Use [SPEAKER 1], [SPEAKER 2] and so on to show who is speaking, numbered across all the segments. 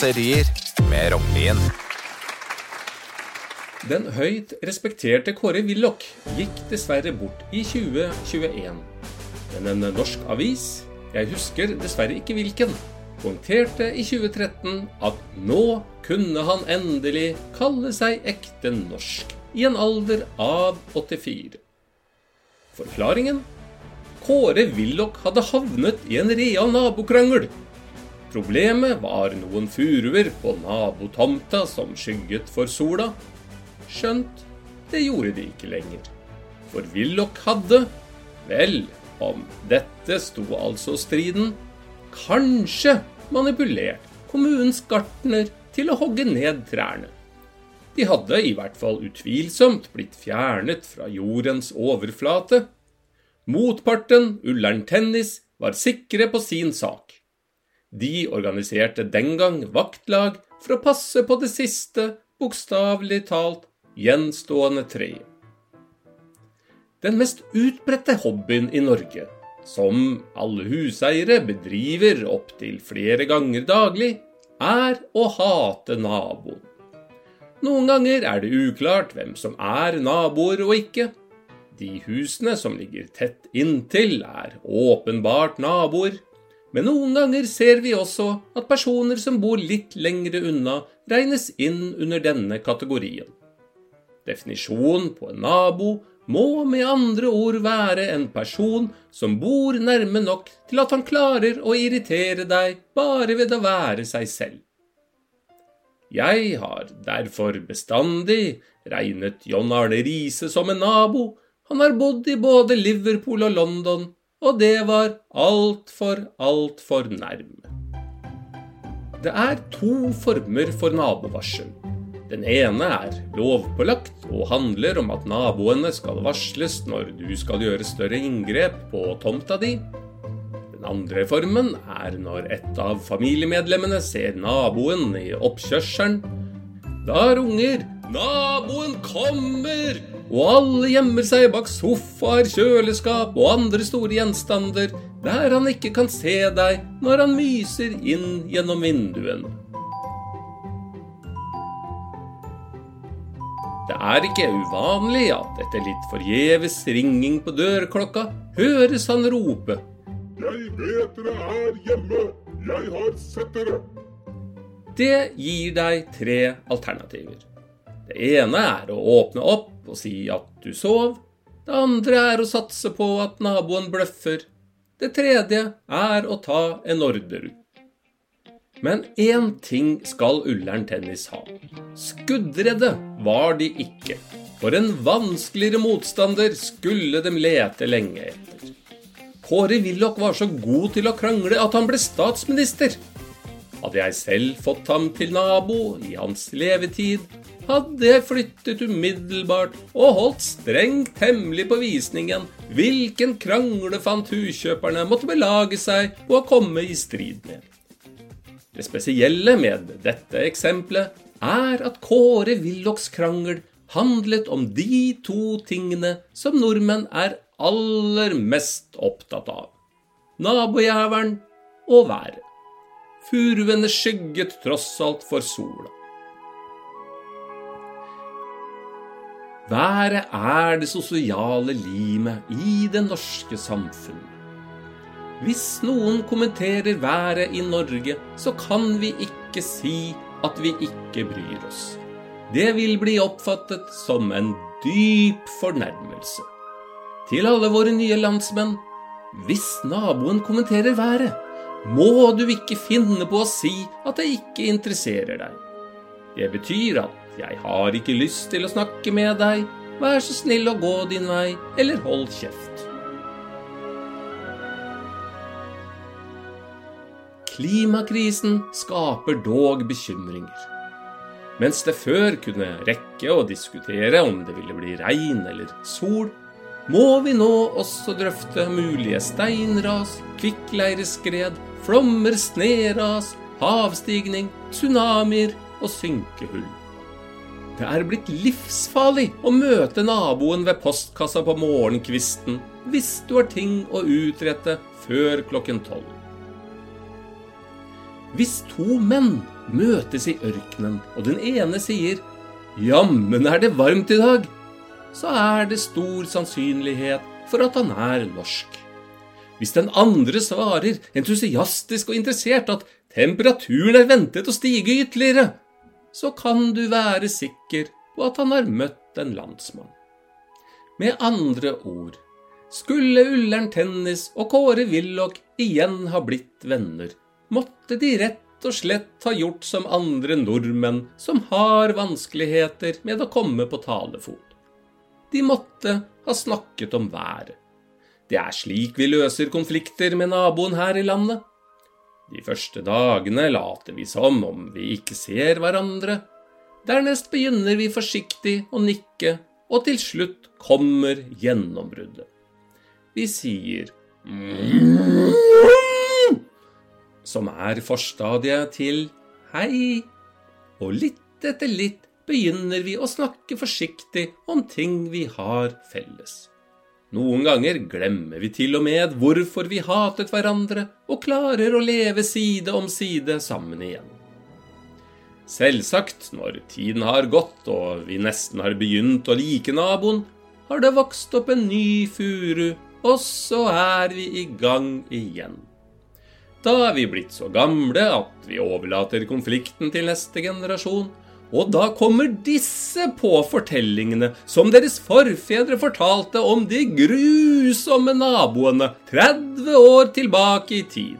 [SPEAKER 1] raserier med Rognlien.
[SPEAKER 2] Den høyt respekterte Kåre Willoch gikk dessverre bort i 2021. Men en norsk avis, jeg husker dessverre ikke hvilken, poengterte i 2013 at nå kunne han endelig kalle seg ekte norsk i en alder av 84. Forklaringen? Kåre Willoch hadde havnet i en real nabokrangel. Problemet var noen furuer på nabotomta som skygget for sola. Skjønt, det gjorde de ikke lenger. For Willoch hadde, vel, om dette sto altså striden, kanskje manipulert kommunens gartner til å hogge ned trærne. De hadde i hvert fall utvilsomt blitt fjernet fra jordens overflate. Motparten, Ullern Tennis, var sikre på sin sak. De organiserte den gang vaktlag for å passe på det siste, bokstavelig talt, gjenstående treet. Den mest utbredte hobbyen i Norge, som alle huseiere bedriver opptil flere ganger daglig, er å hate naboen. Noen ganger er det uklart hvem som er naboer og ikke. De husene som ligger tett inntil, er åpenbart naboer. Men noen ganger ser vi også at personer som bor litt lengre unna, regnes inn under denne kategorien. Definisjonen på en nabo må med andre ord være en person som bor nærme nok til at han klarer å irritere deg bare ved å være seg selv. Jeg har derfor bestandig regnet John Arne Riise som en nabo. Han har bodd i både Liverpool og London, og det var altfor, altfor nærme. Det er to former for nabovarsel. Den ene er lovpålagt og handler om at naboene skal varsles når du skal gjøre større inngrep på tomta di. Den andre formen er når et av familiemedlemmene ser naboen i oppkjørselen. Da runger 'Naboen kommer!' Og alle gjemmer seg bak sofaer, kjøleskap og andre store gjenstander der han ikke kan se deg når han myser inn gjennom vinduene. Det er ikke uvanlig at etter litt forgjeves ringing på dørklokka, høres han rope
[SPEAKER 3] jeg vet dere er hjemme! Jeg har sett dere!
[SPEAKER 2] Det gir deg tre alternativer. Det ene er å åpne opp og si at du sov. Det andre er å satse på at naboen bløffer. Det tredje er å ta en ordre. Men én ting skal Ullern Tennis ha. Skuddredde var de ikke. For en vanskeligere motstander skulle de lete lenge etter. Kåre Willoch var så god til å krangle at han ble statsminister. Hadde jeg selv fått ham til nabo i hans levetid, hadde jeg flyttet umiddelbart og holdt strengt hemmelig på visningen hvilken kranglefant huskjøperne måtte belage seg på å komme i strid med. Det spesielle med dette eksempelet er at Kåre Willochs krangel handlet om de to tingene som nordmenn er aller mest opptatt av. Nabojævelen og været. Furuene skygget tross alt for sola. Været er det sosiale limet i det norske samfunnet. Hvis noen kommenterer været i Norge, så kan vi ikke si at vi ikke bryr oss. Det vil bli oppfattet som en dyp fornærmelse. Til alle våre nye landsmenn. Hvis naboen kommenterer været, må du ikke finne på å si at det ikke interesserer deg. Det betyr at jeg har ikke lyst til å snakke med deg, vær så snill å gå din vei, eller hold kjeft. Klimakrisen skaper dog bekymringer. Mens det før kunne rekke å diskutere om det ville bli regn eller sol, må vi nå også drøfte mulige steinras, kvikkleireskred, flommer, sneras, havstigning, tsunamier og synkehull. Det er blitt livsfarlig å møte naboen ved postkassa på morgenkvisten hvis du har ting å utrette før klokken tolv. Hvis to menn møtes i ørkenen, og den ene sier Jammen er det varmt i dag, så er det stor sannsynlighet for at han er norsk. Hvis den andre svarer entusiastisk og interessert at temperaturen er ventet å stige ytterligere, så kan du være sikker på at han har møtt en landsmann. Med andre ord, skulle Ullern Tennis og Kåre Willoch igjen ha blitt venner, måtte de rett og slett ha gjort som andre nordmenn som har vanskeligheter med å komme på talefot. De måtte ha snakket om været. Det er slik vi løser konflikter med naboen her i landet. De første dagene later vi som om vi ikke ser hverandre. Dernest begynner vi forsiktig å nikke, og til slutt kommer gjennombruddet. Vi sier som er forstadiet til hei, og litt etter litt begynner vi å snakke forsiktig om ting vi har felles. Noen ganger glemmer vi til og med hvorfor vi hatet hverandre, og klarer å leve side om side sammen igjen. Selvsagt, når tiden har gått og vi nesten har begynt å like naboen, har det vokst opp en ny furu, og så er vi i gang igjen. Da er vi blitt så gamle at vi overlater konflikten til neste generasjon, og da kommer disse på fortellingene som deres forfedre fortalte om de grusomme naboene 30 år tilbake i tid.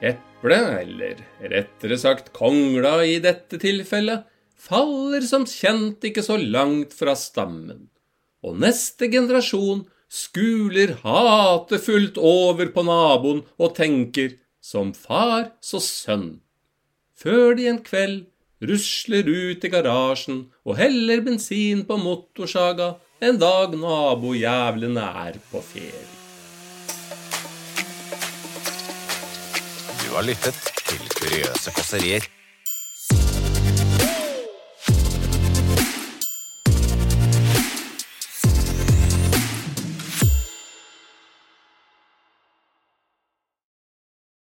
[SPEAKER 2] Eplet, eller rettere sagt kongla i dette tilfellet, faller som kjent ikke så langt fra stammen og neste generasjon skuler hatefullt over på naboen og tenker som far så sønn, før de en kveld rusler ut i garasjen og heller bensin på motorsaga en dag nabojævlene er på ferie.
[SPEAKER 1] Du har lyttet til Kuriøse kåserier.